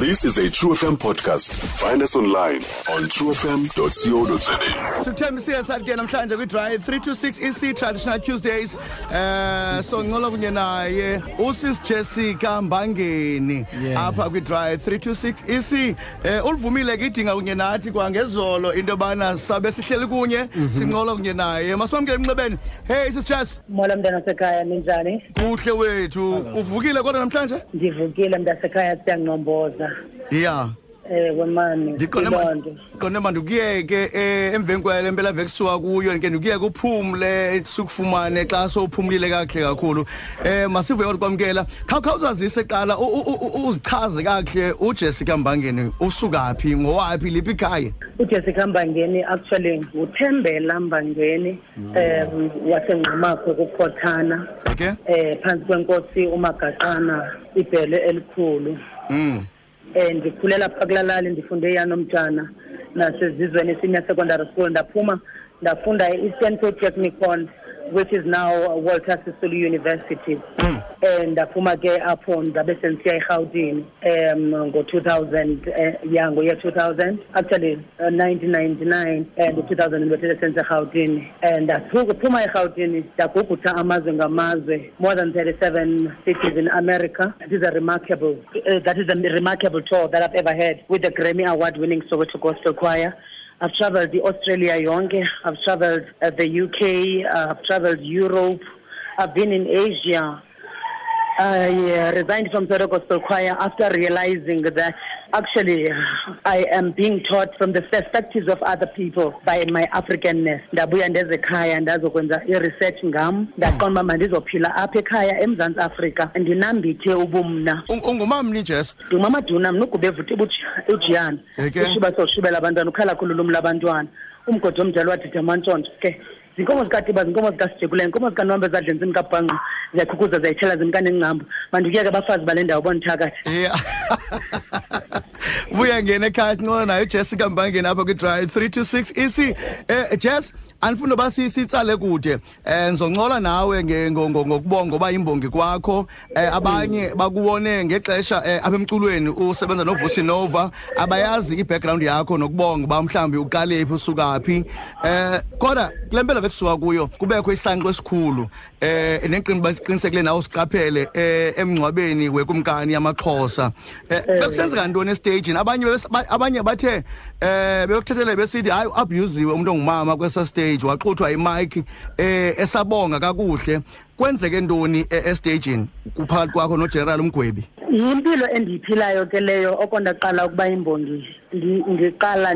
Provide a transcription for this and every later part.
This is a True FM podcast. Find us online on truefm.co.za. Sithembise sathi ke namhlanje kwi drive 326 EC traditional Tuesdays. Eh so ngcola kunye naye usis Jessica Mbangeni apha kwi drive 326 EC. Eh ulivumile ke idinga kunye nathi kwangezolo into bana sabe sihleli kunye singcola kunye naye. Masibamkele emnxebeni. Hey sis Jess, Mola mntana sekhaya ninjani? kuhle wethu. Uvukile kodwa namhlanje? Ndivukile mntasekhaya siyanqomboza. Yeah. Ewe mani. ndiqonde manje ukuyeke eh emveni kwale mpela veke suka kuyo ke ukuyeke uphumule sukufumane xa sowuphumulile kahle kakhulu. Eh masivuye kodwa kwamkela khawukhawuzazise qala uzichaze kahle uJessica Mbangeni usukaphi ngowaphi liphi ikhaya? uJessica Mbangeni actually uthembela Mbangeni um wasengqamakho kuphothana. Okay. Eh phansi kwenkosi umagaqana ibhele elikhulu. Mm. Eh ndikhulela pha kulalali ndifunde eyanomtshana nasezizweni senior secondary school ndaphuma ndafunda e-eastern polytechnicon which is now walter sisulu university. Eh ndaphuma ke apho ndabe sendisiya erhawutini um ngo-2000 eh, ya ngoye 2000 actually uh, 1999 and 2000 ndibethele sense erhawutini. And ndaphuma erhawutini ndagugutha amazwe ngamazwe more than 37 cities in america. That is a remarkable uh, that is a remarkable tour that i've ever had with the grammy award winning soweto gospel choir I've traveled the Australia yonke. I've traveled uh, the UK. Uh, I've traveled Europe. I've been in Asia. I uh, resigned from Soweto Gospel Choir after realizing that actually I am being taught from the perspectives of other people by my Africanness. Ndabuya ndeze ekhaya ndazokwenza i-research ngam. Ndaqonda uba mandizophila apha ekhaya eMzantsi Afrika. Ndinambithe ubumna. Un- ungumamni Jess? Ndingumamaduna mna ugube evutha ujiyana ushiba soshubela abantwana ukhala khululum labantwana umgodi omdala wadida amantshontsho ke zinkomo zikatiba zinkomo zikasijekuleyo inkomo zikanwambe zadla entsini kabhanqa. Ziyakhukuza ziyayithela zimkanengcambu mandikuyeke abafazi bale ndawo bonithakathi yeah buya ngene ekhaya sinqola nayo Jessica Mbangeni apha kwi drive 326 EC eh Jess? Anifuna ba sitsale kude eh ngizoncola nawe ngokubonga ngoba imbongi kwakho. Eh abanye bakuwone ngexesha eh, apha emculweni usebenza noVusi Nova. Abayazi ibackground yakho nokubonga ba mhlambi uqalephi usukaphi eh kodwa kule mpela bekusuka kuyo kubekho isanqo esikhulu eh neqiniso basiqinisekile nawe siqaphele eh emngcwabeni wekumkani yamaxhosa. Bekusenzeka ntoni estagini abanye abanye bathe eh beyokuthathele besithi hayi abusiwe umuntu ongumama kwesa stage waxuthwa imic eh esabonga kakuhle. Kwenzeke ntoni eh, estagini kuphakathi kwakho nogeneral umgwebi? Yimpilo endiyiphilayo ke leyo oko ndaqala ukuba imbongi Ndi- ndiqala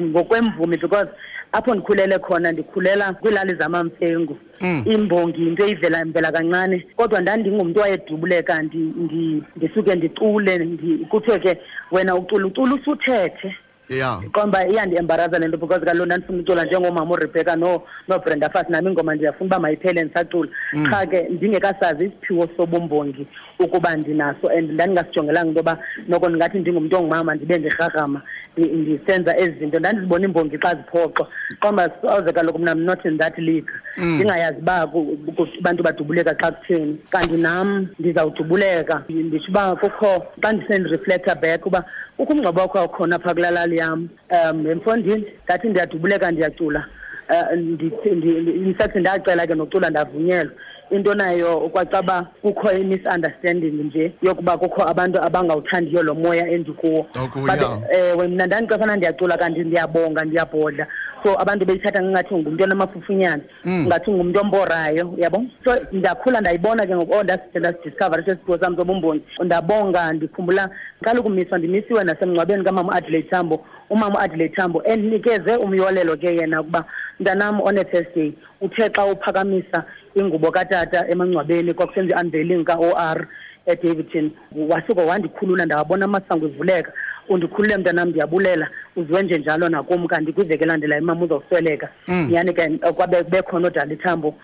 ngokwemvumi because apho ndikhulele khona ndikhulela kwiilali zamamfengu. Imbongi yinto eyivela mvela kancane kodwa ndandingumntu wayedubuleka ndi- ndi- ndisuke ndicule ndi- kuthiwe ke wena ucula ucula usuthethe. Yeah qomba iyandiembaraza le nto because kaloku ndandifuna ucula njengomama urebecca no- nobrenda fast nami ingoma ndiyafuna uba mayiphele ndisacula qha ke ndingekasazi isiphiwo sobumbongi. Ukuba ndinaso and ndandingasijongelanga into yoba noko ndingathi ndingumntu ongumama ndibe ndirharhama ndi- ndisenza ezi zinto. Ndandizibona imbongi xa ziphoxwa. Qomba soze kaloku mna I'm not in that league. Ndingayazi uba ku- ku- abantu badubuleka xa kutheni. Kanti nam ndizawudubuleka. Nditsho uba kukho xa ndisendireflecta back uba kukho umngcwabo wakho awukhona phaa kulaa lali yam. Um emfondini ndathi ndiyadubuleka ndiyacula. Um ndithi- ndi- ndi- in fact ndacela ke nokucula ndavunyelwa. Into nayo kwacaba kukho i-misunderstanding nje yokuba kukho abantu abangawuthandiyo lo moya endikuwo Okuya. but ewe mna ndandixefana ndiyacula kanti ndiyabonga ndiyabhodla. So abantu beyithatha ngathi ngumntu onamafufunyana ngathi ngumntu omborayo yabo? So ndakhula ndayibona ke ngoku oh ndaside ndasidiscovera sesiphiwo sam sobumbongi ndabonga ndikhumbula kaloku miswa ndimisiwe nasemngcwabeni kamama uadelaide tambo. Umama uadelaide tambo endinikeze umyolelo ke yena ukuba mntanam on a thursday uthe xa uphakamisa ingubo katata emangcwabeni kwakusenza i-unveiling ka-o r edavidson. Wasuke wandikhulula ndawabona amasango ivuleka undikhulule mntanam ndiyabulela. Uziwe nje njalo nakum kanti kwiveki elandelayo imam uzawusweleka nyani ke kwabe bekhona odala ithambo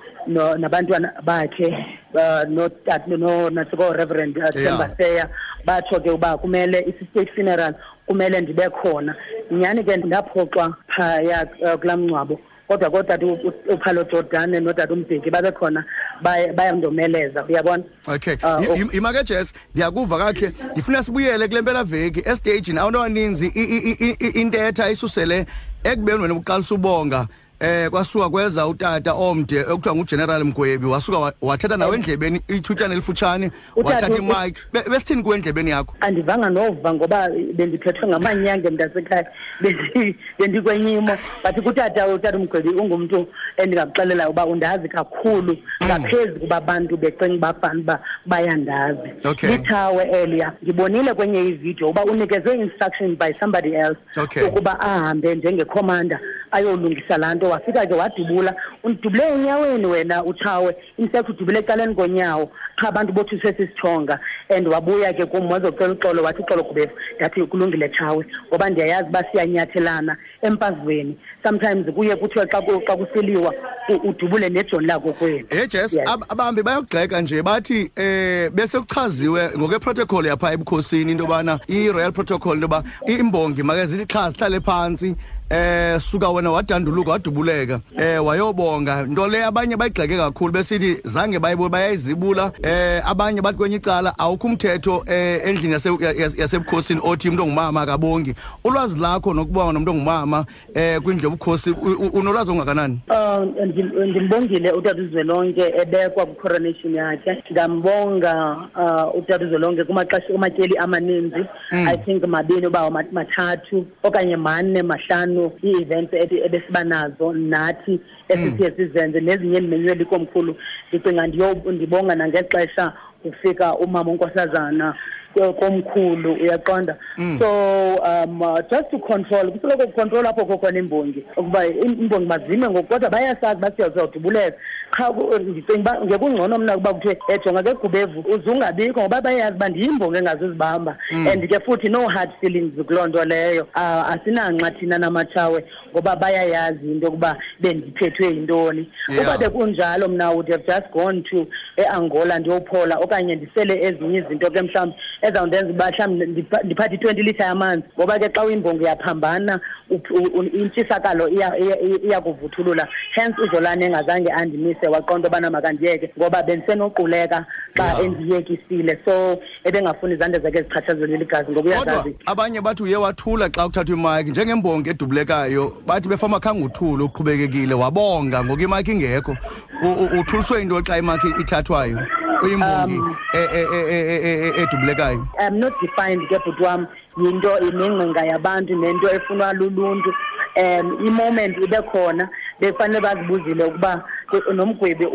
nabantwana bakhe uh, tembaseya nasiko-reverend uh, Themba Seya. Batsho ke uba kumele isi-state funeral kumele ndibe khona. Nyani ke ndaphoxwa phaya uh, kulaa mngcwabo kodwa kodwa uphalo jordan nodade umbheki babekhona baya- bayandomeleza. Uyabona? Okay. Ah, I- ok- i- ima ke jess ndiyakuva kakuhle ndifuna sibuyele kule mpela veki estagini abantu abaninzi i- i- i- i- intetha isusele ekubeni wena uqalisa ubonga. Eh kwasuka kweza utata omde ekuthiwa ngugeneral mgwebi wasuka wa- wathatha nawe endlebeni ithutyana elifutshane Utata wathatha u- imike Be- besithini kuwe endlebeni yakho? Andivanga nova ngoba bendiphethwe ngamanyanga mntasekhaya Bendi- bendikwenyimo but kutata utata umgwebi ungumntu endingakuxelela uba undazi kakhulu ngaphezu kuba abantu becinga uba fani uba bayandazi. Okay. lithawe eliya ndibonile kwenye ividiyo uba unikezwe instruction by somebody else Okay. ukuba ahambe njengekhomanda ayolungisa laa nto wafika ke wadubula. Undibule enyaweni wena utshawe infact udubule ecaleni konyawo. Qha abantu bothi sesisithonga and wabuya ke kum wazocela uxolo wathi uxolo gubevu ndathi kulungile tshawe ngoba ndiyayazi uba siyanyathelana empazweni. Sometimes kuye kuthiwe xa ku- xa kusiliwa u- udubule nejoni lakho kwenu Eh Jess Yes. ab- abahambi bayogxeka nje bathi eh bese kuchaziwe ngoke protocol yapha ebukhosini into bana i royal protocol into ba imbongi make zithi xa sihlale phansi eh suka wena wadanduluka wadubuleka. Eh wayobonga. Nto le abanye bayigxeke kakhulu besithi zange bayibona bayayizibula. Eh abanye bathi kwenye icala awukho umthetho eh endlini yase- yase- yasebukhosini othi umuntu ongumama akabongi. Ulwazi lakho nokubonga nomuntu ongumama eh kwindlu yobukhosi u- u- unolwazi ongakanani Uh, ndim- ndimbongile utata uzwelonke ebekwa kwi-coronation yakhe. Ndambonga uh, utata uzwelonke kumaxesha kumatyeli amaninzi. I think mabini uba ma- mathathu okanye mane mahlanu ii-events ebesiba nazo nathi esithiye sizenze nezinye endimenywe likomkhulu ndicinga ndibonga nangexesha kufika umama unkosazana ko- komkhulu uyaqonda. So um uh, just to control kusoloko kucontrol apho kokhona imbongi ukuba im- imbongi mazime ngoku kodwa bayasazi uba siyazawudubuleka qha ku- ndicinga uba ngekungcono mna ukuba kuthiwe ejonga ke gubevu uze ungabikho ngoba bayazi uba ndiyimbongi engazuzibamba and ke futhi no hard feelings kuloo nto leyo. Ah, asinanxa thina namatshawe ngoba bayayazi into yokuba bendiphethwe yintoni. Yeah. uba bekunjalo mna would have just gone to eangola ndiyophola okanye ndisele ezinye izinto ke mhlawumbi ezawundenza uba mhlawumbi ndipha- ndiphathe i-twenty litre yamanzi ngoba ke xa uyimbongi yaphambana up- u- u- intshisakalo iya- iya iya kuvuthulula hence uzolane engazange andimise waqonda ubana makandiyeke ngoba bendisenoquleka xa endiyekisile. So ebengafuni izandla zakhe zichatshazelwe ligazi ngoba kodwa uyazazi abanye bathi uye wathula xa kuthathwa imaki njengembongi edubulekayo bathi befama khange uthule uqhubekekile wabonga ngoku imaki ingekho. Uthuliswe into xa imaki ithathwayo uyimbongi e- e- e- e- edubulekayo? I'm not defined ke bhuti wam yinto inengqinga yabantu nento efunwa luluntu. Um i-moment ibe khona befanele bazibuzile ukuba nomgwebi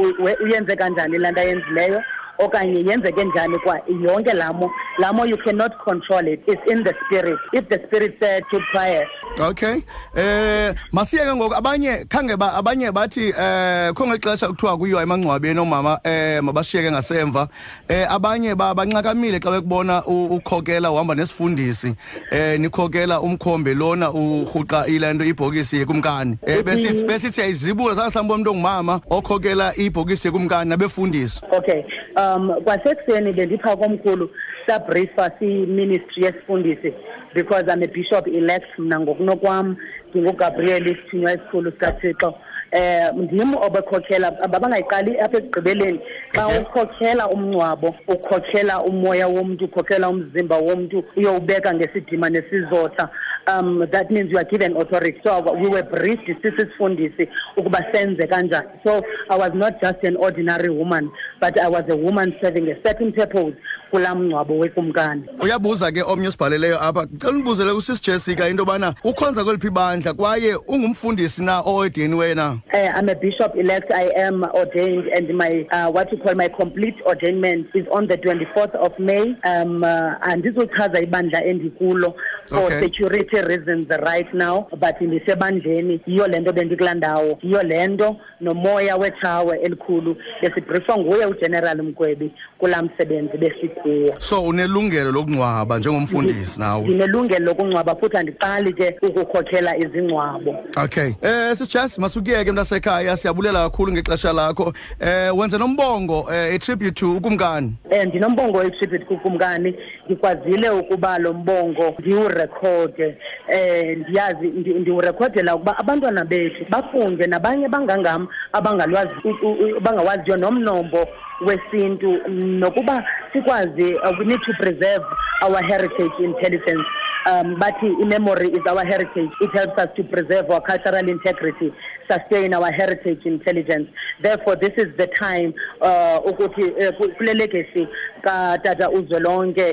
uyenze kanjani laa nto ayenzileyo. Okanye yenzeke njani kwa yonke lamo lamo you cannot control it. It's in the spirit. If the spirit said keep quiet okay. Eh masiyeke ngoku abanye khange ba abanye bathi eh kho ngexesha kuthiwa kuyiwa emangcwabeni omama eh mabashiyeke ngasemva. Eh abanye ba banxakamile xa bekubona u- ukhokela uhamba nesifundisi. Eh nikhokela umkhombe lona uhuqa ilento ibhokisi yekumkani. Eh besithi besithi ayizibula zange sambona umuntu ongumama okhokela ibhokisi yekumkani nabefundisi. Okay. Um kwasekuseni bendipha komkhulu sabriefa si-ministry yesifundisi because i'm a bishop elect mna ngokunokwam ndingugabriel isithunywa esikhulu sikathixo. Eh ndim obekhokhela babangayiqali apha ekugqibeleni. Xa Okay. ukhokhela umngcwabo ukhokhela umoya womntu ukhokhela umzimba womntu uyowubeka ngesidima nesizotha. Um that means you are given authority. So we were briefed sisifundisi ukuba senze kanjani. So i was not just an ordinary woman but i was a woman serving a certain purpose kulaa mngcwabo wekumkani uyabuza ke omnye osibhaleleyo apha cela undibuzele kusisi Jessica into bana ukhonza kweliphi ibandla kwaye ungumfundisi na oediniweyo na Uh, I'm a bishop elect. I am ordained, and my uh, what you call my complete ordainment is on the 24th of May. Um, uh, and this will chaza ibandla endikulo for Okay. security reasons right now. But ndisebandleni yiyo lento bendikulaa ndawo yiyo lento nomoya wecawe elikhulu besibrifwa nguye ugeneral Mgwebi kulaa msebenzi besikuwo. so unelungelo lokungcwaba njengomfundisi nawe? Ndinelungelo lokungcwaba futhi andiqali ke ukukhokhela izingcwabo. okay. Eh sisijas masukiyeke mntasekhaya siyabulela kakhulu ngexesha lakho. Eh wenze nombongo eh, a tribute to ukumkani. Um ndinombongo wetribute kukumkani ndikwazile ukuba lo mbongo ndiwure ndiwurekhode um ndiyazi ndi- ndiwurekhodela ukuba abantwana bethu bafunde nabanye bangangam abangalwazi u- u- abangawaziyo nomnombo wesintu. Nokuba sikwazi uh, we need to preserve our heritage intelligence. Um bathi i-memory is our heritage. It helps us to preserve our cultural integrity sustain our heritage intelligence. Therefore this is the time uh ukuthi uh, kule legacy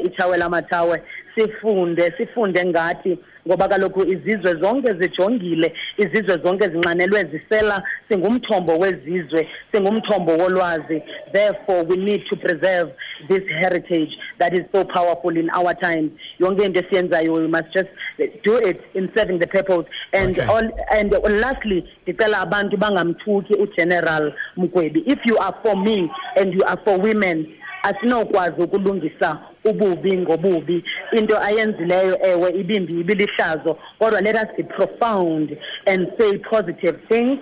ithawe lamathawe sifunde sifunde ngathi ngoba kaloku izizwe zonke zijongile izizwe zonke zinxanelwe zisela singumthombo wezizwe singumthombo wolwazi. Therefore we need to preserve this heritage that is so powerful in our times yonke into esiyenzayo we must just do it in serving the purpose. And Okay. all, and lastly ndicela abantu bangamthuki ugeneral mgwebi. If you are for me and you are for women asinokwazi ukulungisa ububi ngobubi. Into ayenzileyo ewe ibimbi ibilihlazo kodwa let us be profound and say positive things.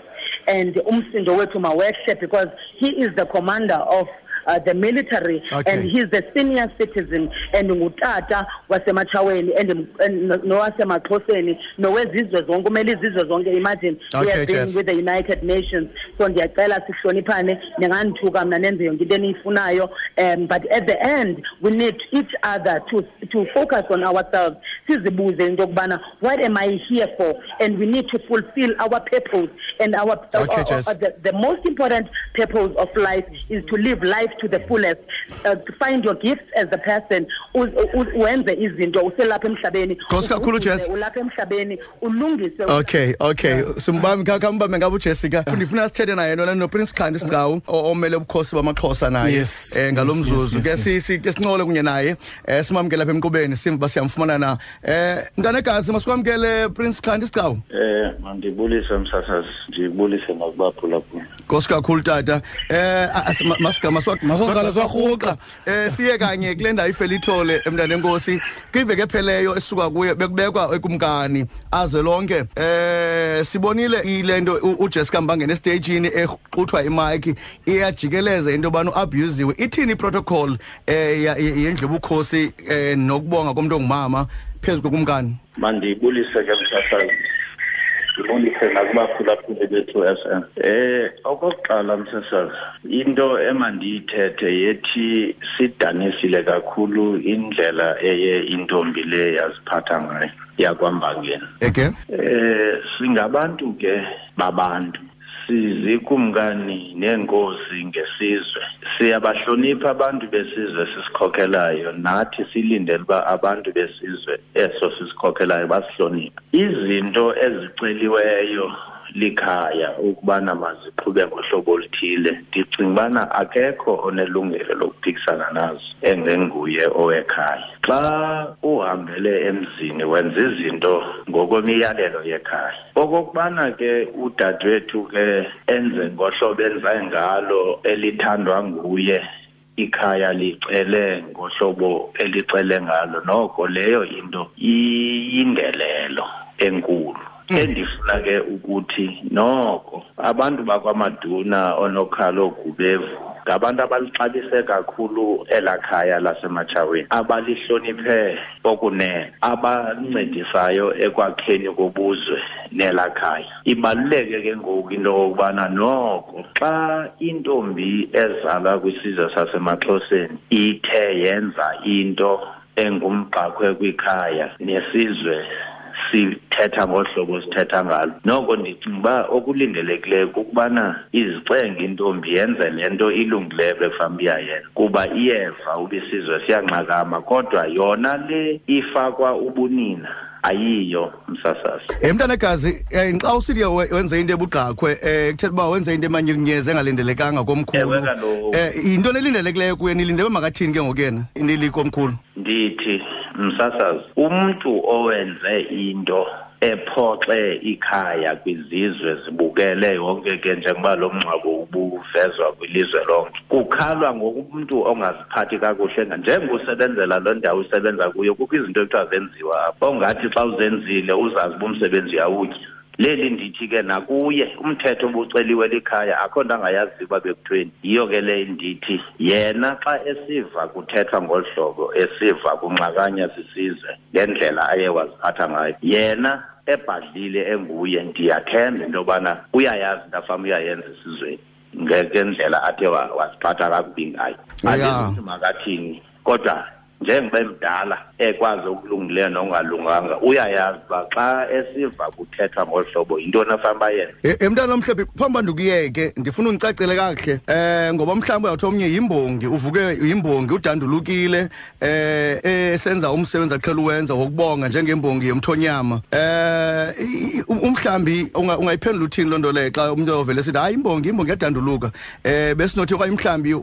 And umsindo wethu mawehle because he is the commander of uh, the military Okay. and he's the senior citizen and ngutata wasematshaweni and and no- nowasemaxhoseni nowezizwe zonke kumele izizwe zonke imagine we have been with the united nations so ndiyacela sihloniphane ningandithuka mna nenze yonke into eniyifunayo um but at the end we need each other to, to focus on ourselves sizibuze into yokubana what am i here for and we need to fulfill our purpose and our Okay, uh, Jess. uh, the, the most important purpose of life is to live life to the fullest uh, to find your gifts as a person wenze izinto uselapha emhlabeni. Nkosi kakhulu, Jess. ulapha emhlabeni ulungise okay okay. Simbami khambambe ngabo ujessica ndifuna sithethe naye nona noprince khandi sigcawu omele ubukhosi bamaxhosa naye. Um eh ngalo mzuzu. ke si- si- ke sincole kunye naye. Eh simamkele lapha emqubeni simva siyamfumana na. Um mntanegazi masikwamkele prince khandi sigcawu. Eh mandibulise msasazi ndibulise nakubaphulaphula Nkosi kakhulu tata. Eh masigama Maswaqala siwarhuqa. Eh siye kanye kule ndawo ifelithole emntana enkosi. Kwiveke epheleyo esuka kuye bekubekwa ekumkani aze lonke. Eh sibonile ilento u- uJessica Mbangeni estageini exuthwa imic iyajikeleza into yobana uabusiwe. Ithini iprotocol eh ya- ye- yendlu bukhosi eh nokubonga komuntu ongumama phezulu kumkani. mandibulise ke msasazi ndibulise nakubaphulaphuli bethu s m. Eh okokuqala msasazi into emandiyithethe yethi sidanisile kakhulu indlela eye intombi le yaziphatha ngayo yakwambangeni Eke? Eh singabantu ke babantu sizikumkani nengozi ngesizwe. Siyabahlonipha abantu besizwe sisikhokhelayo nathi silindele uba abantu besizwe eso sisikhokhelayo basihlonipha izinto eziceliweyo likhaya ukubana maziqhube ngohlobo oluthile. Ndicinga ubana akekho onelungelo lokuphikisana nazo engenguye owekhaya. Xa uhambele emzini wenza izinto ngokwemiyalelo yekhaya okokubana ke udadewethu ke enze ngohlobo enza ngalo elithandwa nguye ikhaya licele ngohlobo elicele ngalo noko leyo into iyindelelo enkulu. Endifuna ke ukuthi noko abantu bakwamaduna onokhalo gubevu ngabantu abalixabise kakhulu elaa khaya lasematshaweni abalihloniphe okunene abancedisayo ekwakheni kobuzwe nelaa khaya. Ibaluleke ke ngoku into yokubana noko xa intombi ezalwa kwisizwe sasemaxhoseni ithe yenza into engumqakhwe kwikhaya nesizwe sithetha ngohlobo sithetha ngalo. Noko ndicinga uba okulindelekileyo kukubana izicenge intombi yenze le nto ilungileyo bekufanuba iyayenza kuba iyeva ubisizwe siyanxakama kodwa yona le ifakwa ubunina ayiyo msasasa. Eh um eh, xa usithi we- wenze into ebugqakhwe um kuthetha uba wenze into emanyenyeze engalindelekanga komkhulu. Um yinto nelindelekileyo kuye? Nilinde uba makathini ke ngokuyena inilikomkhulu ndithi msasazi umntu owenze into ephoxe ikhaya kwizizwe zibukele yonke ke njengoba lo mngcwabo ubuvezwa kwilizwe lonke. Kukhalwa ngokumntu ongaziphathi kakuhle njengosebenzela loo ndawo usebenza kuyo kukho izinto ekuthiwa zenziwa. Apho ongathi xa uzenzile uzazi uba umsebenzi uyawutya leli ndithi ke nakuye umthetho obuceliwe likhaya akho nto angayaziyo uba bekuthweni. Yiyo ke le ndithi yena xa esiva kuthethwa ngolu hlobo esiva kunxakanya sisizwe ngendlela aye waziphatha ngayo yena ebhadlile enguye ndiyathemba into yobana uyayazi into afama uyayenza esizweni ngendlela athe waziphatha kakubi ngayo. Andithi makathini kodwa njengoba emdala ekwazi ukulungileyo nokungalunganga uyayazi uba xa esiva kuthethwa ngolu hlobo yintoni afanele bayenze. Emntana omhlophe phambi ndikuyeke ndifuna undicacele kakuhle eh ngoba mhlawumbi uyawuthi omnye yimbongi uvuke yimbongi udandulukile eh esenza umsebenzi aqhela uwenza wokubonga njengembongi yomthonyama. Eh umhlambi ungayiphendula uthini loo nto leyo xa umuntu ovele sithi hayi imbongi imbongi yadanduluka eh besinothi okanye mhlambi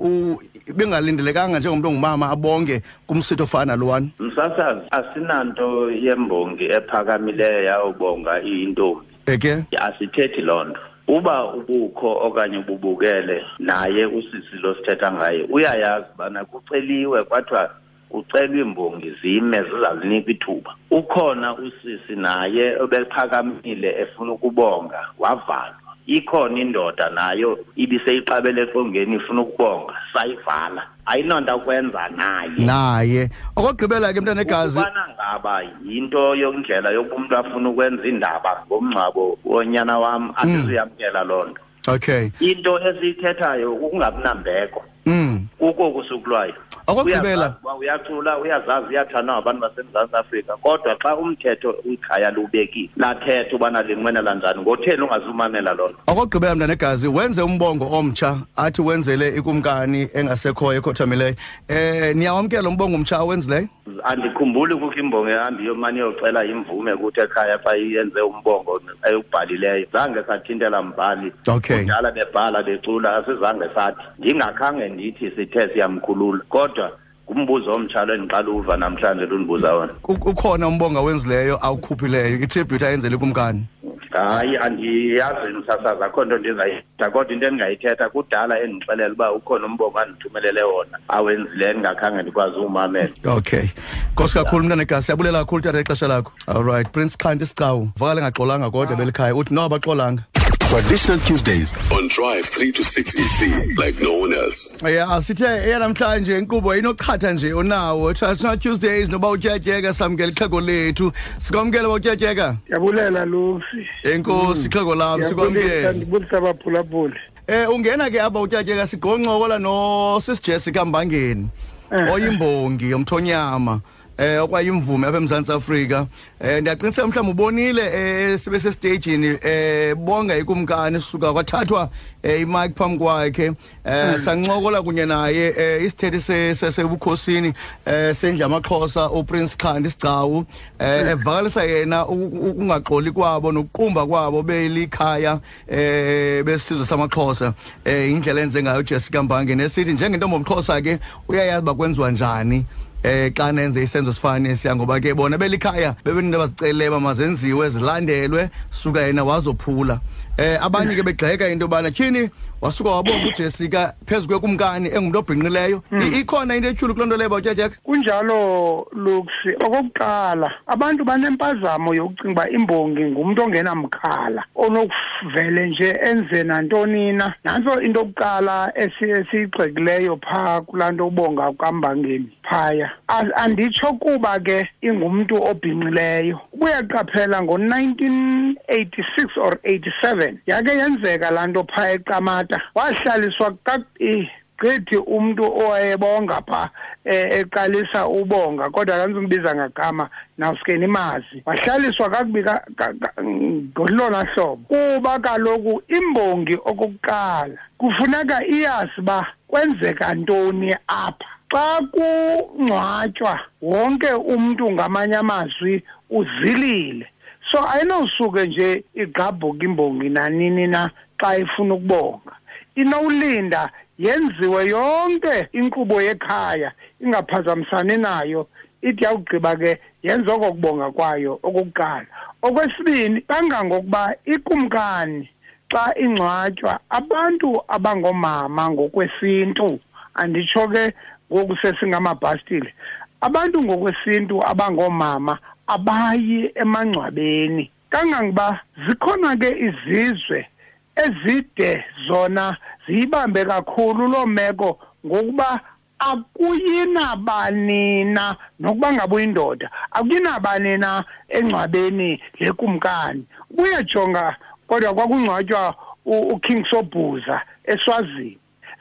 bengalindelekanga njengomuntu ongumama abonge kumsitho ofana lowani msasazi asinanto yembongi ephakamileyo yawubonga iyintombi. Eke? Asithethi loo nto. Uba ubukho okanye ububukele naye usisi lo sithetha ngaye uyayazi ubana kuceliwe kwathiwa ucelwa iimbongi zime zizalinika ithuba. Ukhona usisi naye obephakamile efuna ukubonga wavalwa. Ikhona indoda nayo ibiseyiqabele eqongeni ifuna ukubonga sayivala. Ayinonto akwenza naye. Naye. Okugqibela ke mntana egazi ubana ngaba yinto yokundlela yokuba umuntu afuna ukwenza indaba ngomngcwabo wonyana wam andizuyamkela loo nto. Okay. Into esiyithethayo ukungabinambeko mm kuko kusukulwayo okugqibela uyacula uyazazi uyathandwa ngabantu basemzantsi afrika. Kodwa xa umthetho ikhaya liwubekile lathetha ubana linqwenela njani ngotheni ungazumamela loo nto? Okugqibela mntana egazi wenze umbongo omtsha athi wenzele ikumkani engasekhoyo ekhothamileyo eh niyawamkela umbongo omtsha awenzileyo andikhumbuli kukho imbongo ehambiyomane iyocela imvume kuthi ekhaya xa iyenze umbongo eyubhalileyo zange sathintela mbhali Okay. kudala bebhala becula asizange sathi ndingakhange ndithi sithe siyamkhulula. Kodwa ngumbuzo omtshalo endiqala uva namhlanje lundibuza wona. U- ukhona umbongo awenzileyo awukhuphileyo. Itribute ayenzele ikumkani hayi andiyazi msasazi akho nto ndizayithetha kodwa into endingayithetha kudala endixelela uba ukhona umbongo andithumelele wona. Awenzileyo endingakhange ndikwazi uwumamela okay. Nkosi kakhulu mntana egasi siyabulela kakhulu thatha ixesha lakho. All right. Prince khanti isicawu vakale ngaxolanga kodwa belikhaya. Uthi no abaxolanga. Traditional Tuesdays. On Drive 3 to 6 EC like no one else. ya sithe eyanamhlanje inkqubo inoqhatha nje onawo traditional tuesdays noba utyatyeka samkela ixhego lethu. Sikwamkela uba utyatyeka ndiyabulela lusi enkosi ixhego lam Ndiyabulisa, sikwamkela ndibulisa abaphulaphuli. Eh ungena ke apha utyatyeka sigqoncokola nosisi Jessica Mbangeni. Eh. oyimbongi yomthonyama eh okwayimvume apha eMzantsi Afrika. Eh ndiyaqiniseka mhlawumbe ubonile eh sibe sestagini eh bonga ikumkani sisuka kwathathwa eh imic phambi kwakhe. Eh sancokola kunye naye eh isithethi se- se- sebukhosini eh sendla amaxhosa uPrince Khandi Sigcawu. Eh evakalisa yena ukungaxoli kwabo nokuqumba kwabo belikhaya eh besizwe samaxhosa. Eh indlela enze ngayo Jessica Mbange nesithi njengentombi omxhosa ke uyayazi bakwenziwa njani. Eh xa nenze isenzo sifane siya ngoba ke bona belikhaya bebeninto baziceleba mazenziwe zilandelwe suka yena wazophula. Eh abanye ke begxeka into yobana tyhini wasuka wabonga uJessica phezu kwekumkani engumuntu obhinqileyo. I- ikhona into etyhulu kuloo nto leyo bawutyatyeka kunjalo luksi okokuqala abantu banempazamo yokucinga uba imbongi ngumntu ongenamkhala onokuvele nje enze nantoni na. Nantso into yokuqala esi- esiyigxekileyo phaa kulaa nto ubonga kwambangeni phaya A- anditsho kuba ke ingumntu obhinqileyo. Ubuyaqaphela ngo-1986 or 87 yake yenzeka laa nto phaa eqamata. Wahlaliswa kakubi gqithi umntu owayebonga pha eh, eqalisa ubonga. Kodwa kandizumbiza ngagama nawuske nimazi. Wahlaliswa kakubi ka- ka- ka- ngolona hlobo. Kuba kaloku imbongi okokuqala kufuneka iyazi uba kwenzeka ntoni apha. Xa kungcwatywa wonke umntu ngamanye amazwi uzilile. So ayinosuke nje igqabhuka imbongi nanini na xa ifuna ukubonga. Inowulinda yenziwe yonke inkqubo yekhaya ingaphazamisani nayo. Ithi yawugqiba ke yenze okokubonga kwayo okokuqala. Okwesibini kangangokuba ikumkani xa ingcwatywa abantu abangoomama ngokwesintu anditsho ke ngoku sesingamabhastile abantu ngokwesintu abangoomama abayi emangcwabeni. Kangangoba zikhona ke izizwe ezide zona ziyibambe kakhulu loo meko ngokuba akuyinabani na nokuba ngabe uyindoda akuyinabani na engcwabeni lekumkani ubuyajonga kodwa kwakungcwatywa uking sobhuza eswazini.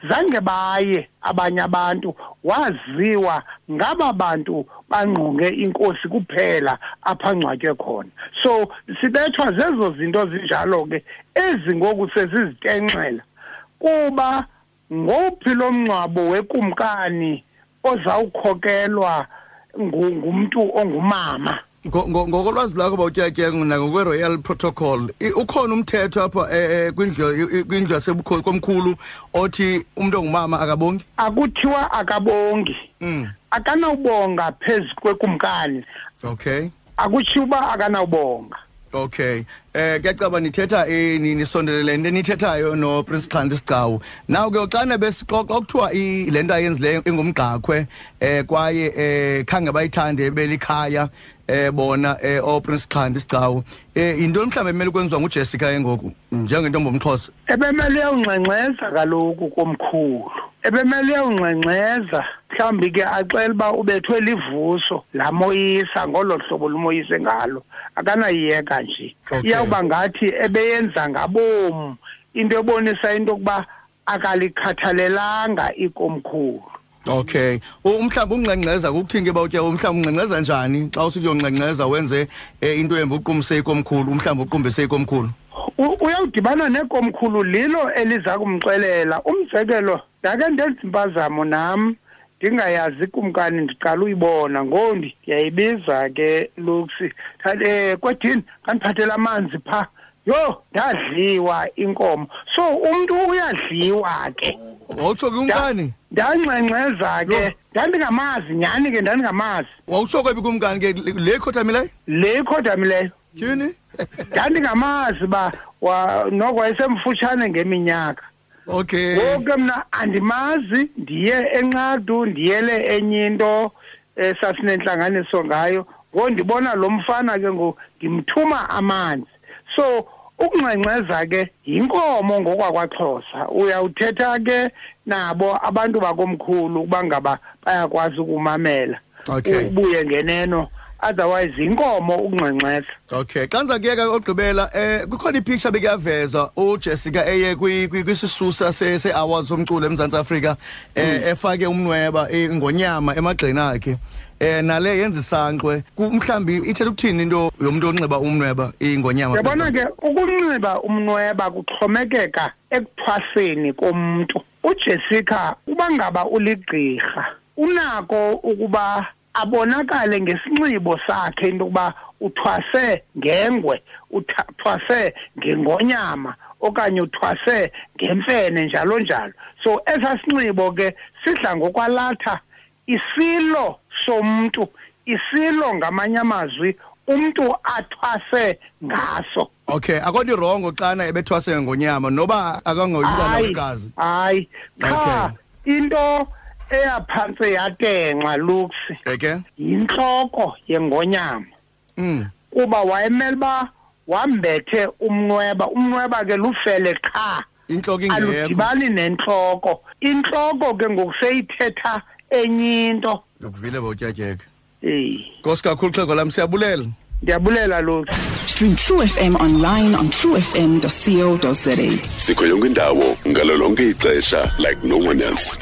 Zange baye abanye abantu waziwa ngaba bantu bangqonge inkosi kuphela apha ngcwatywe khona. So sibethwa zezo zinto zinjalo ke ezi ngoku sesizitenxela kuba ngophi lo mngcwabo wekumkani ozawukhokelwa ngumuntu ongumama? Ngokolwazi lwakho bawutyatyeka nangokwe-royal protocol. Ukhona umthetho apha um kwindlu yasekomkhulu othi umntu ongumama akabongi? Akuthiwa akabongi. Mm. akanawubonga phezu kwekumkani. Okay. Akutshiwo uba akanawubonga. Okay. Eh kuyacaba nithetha eh nisondelele into nithethayo no Prince Xhandi Sigcawu. Now ke xana besixoxa kuthiwa le nto ayenzileyo ingumgqakhwe eh kwaye eh khange bayithande belikhaya eh bona eh o Prince Xhandi Sigcawu. Eh into mhlambe emele kwenziwa nguJessica engoku njengentombi omxhosa ebemele ungxengxeza kaloku komkhulu. Ebemele ungxengxeza mhlawumbi ke acela uba ubethwe livuso lamoyisa ngolo hlobo lumoyise ngalo. Akanayiyeka nje. Iyawuba ngathi ebeyenza ngabom into ebonisa into yokuba akalikhathalelanga ikomkhulu. Okay. U- mhlawumbe ungxengxeza kukuthini ke bawutya mhlawumbe ungxengxeza njani? Xa usithi uyongxengxeza wenze eh, into embi uqumise ikomkhulu mhlawumbe uqumbise ikomkhulu U- uyawudibana nekomkhulu lilo eliza kumxelela. Umzekelo ndake ndenza impazamo nam ndingayazi ikumkani ndiqala uyibona. Ngondi ndiyayibiza ke luksi um kwedini ngandiphathela amanzi phaa yho ndadliwa inkomo. So umntu uyadliwa ke. Wawutsho ke umkani ndangxengxeza ke. Ndandingamazi nyhani ke ndandingamazi. Wawutsho kwephi kumkani ke le khothamileyo le ikhodamileyo tyhini? Ndandingamazi uba noko wayesemfutshane ngeminyaka. Okay. Ngoku mna andimazi ndiye enqadu ndiyele enye into um sasinentlanganiso ngayo. Ngo ndibona lo mfana ke ngoku ndimthuma amanzi. So ukungxengxeza ke yinkomo ngokwakwaxhosa uyawuthetha ke nabo abantu bakomkhulu ukuba ngaba bayakwazi ukumamela. Okay. ubuye ngeneno otherwise yinkomo ukungxengxeza okay. Kanza kuyeka ogqibela eh kukhona ipicture bekuyavezwa uJessica eye kwi- kwi- kwisisusa se se awards somculo eMzantsi Afrika eh efake umnweba eh, ngonyama emagxeni akhe. Eh nale yenza isankxwe Ku- mhlambi ithetha ukuthini into yomuntu onxiba umnweba ingonyama? Yabona ke ukunxiba umnweba kuxhomekeka ekuthwaseni komuntu ujessica uba ngaba uligqirha unako ukuba abonakale ngesinxibo sakhe into yokuba uthwase ngengwe uthwase ngengonyama okanye uthwase ngemfene njalo njalo. So esaa sinxibo ke sidla ngokwalatha isilo somntu isilo ngamanye amazwi umntu athwase ngaso. Okay akho wrong xana ebethwase ngonyama noba akangoyintwana hayi wekazi hayi. Cha into eyaphantse yatenxa lux okay. yintloko yengonyama. Mm kuba wayemele uba wambethe umnweba umnweba ke lufele qha. Inhloko ingekho. Aludibani nentloko. Intloko ke ngokuseyithetha enye into. Ukuvile bawutyatyeka eyi Nkosi kakhulu xhego lam siyabulela ndiyabulela lux Stream True FM online on truefm.co.za. sikho yonke indawo ngalo lonke ixesha like no one else.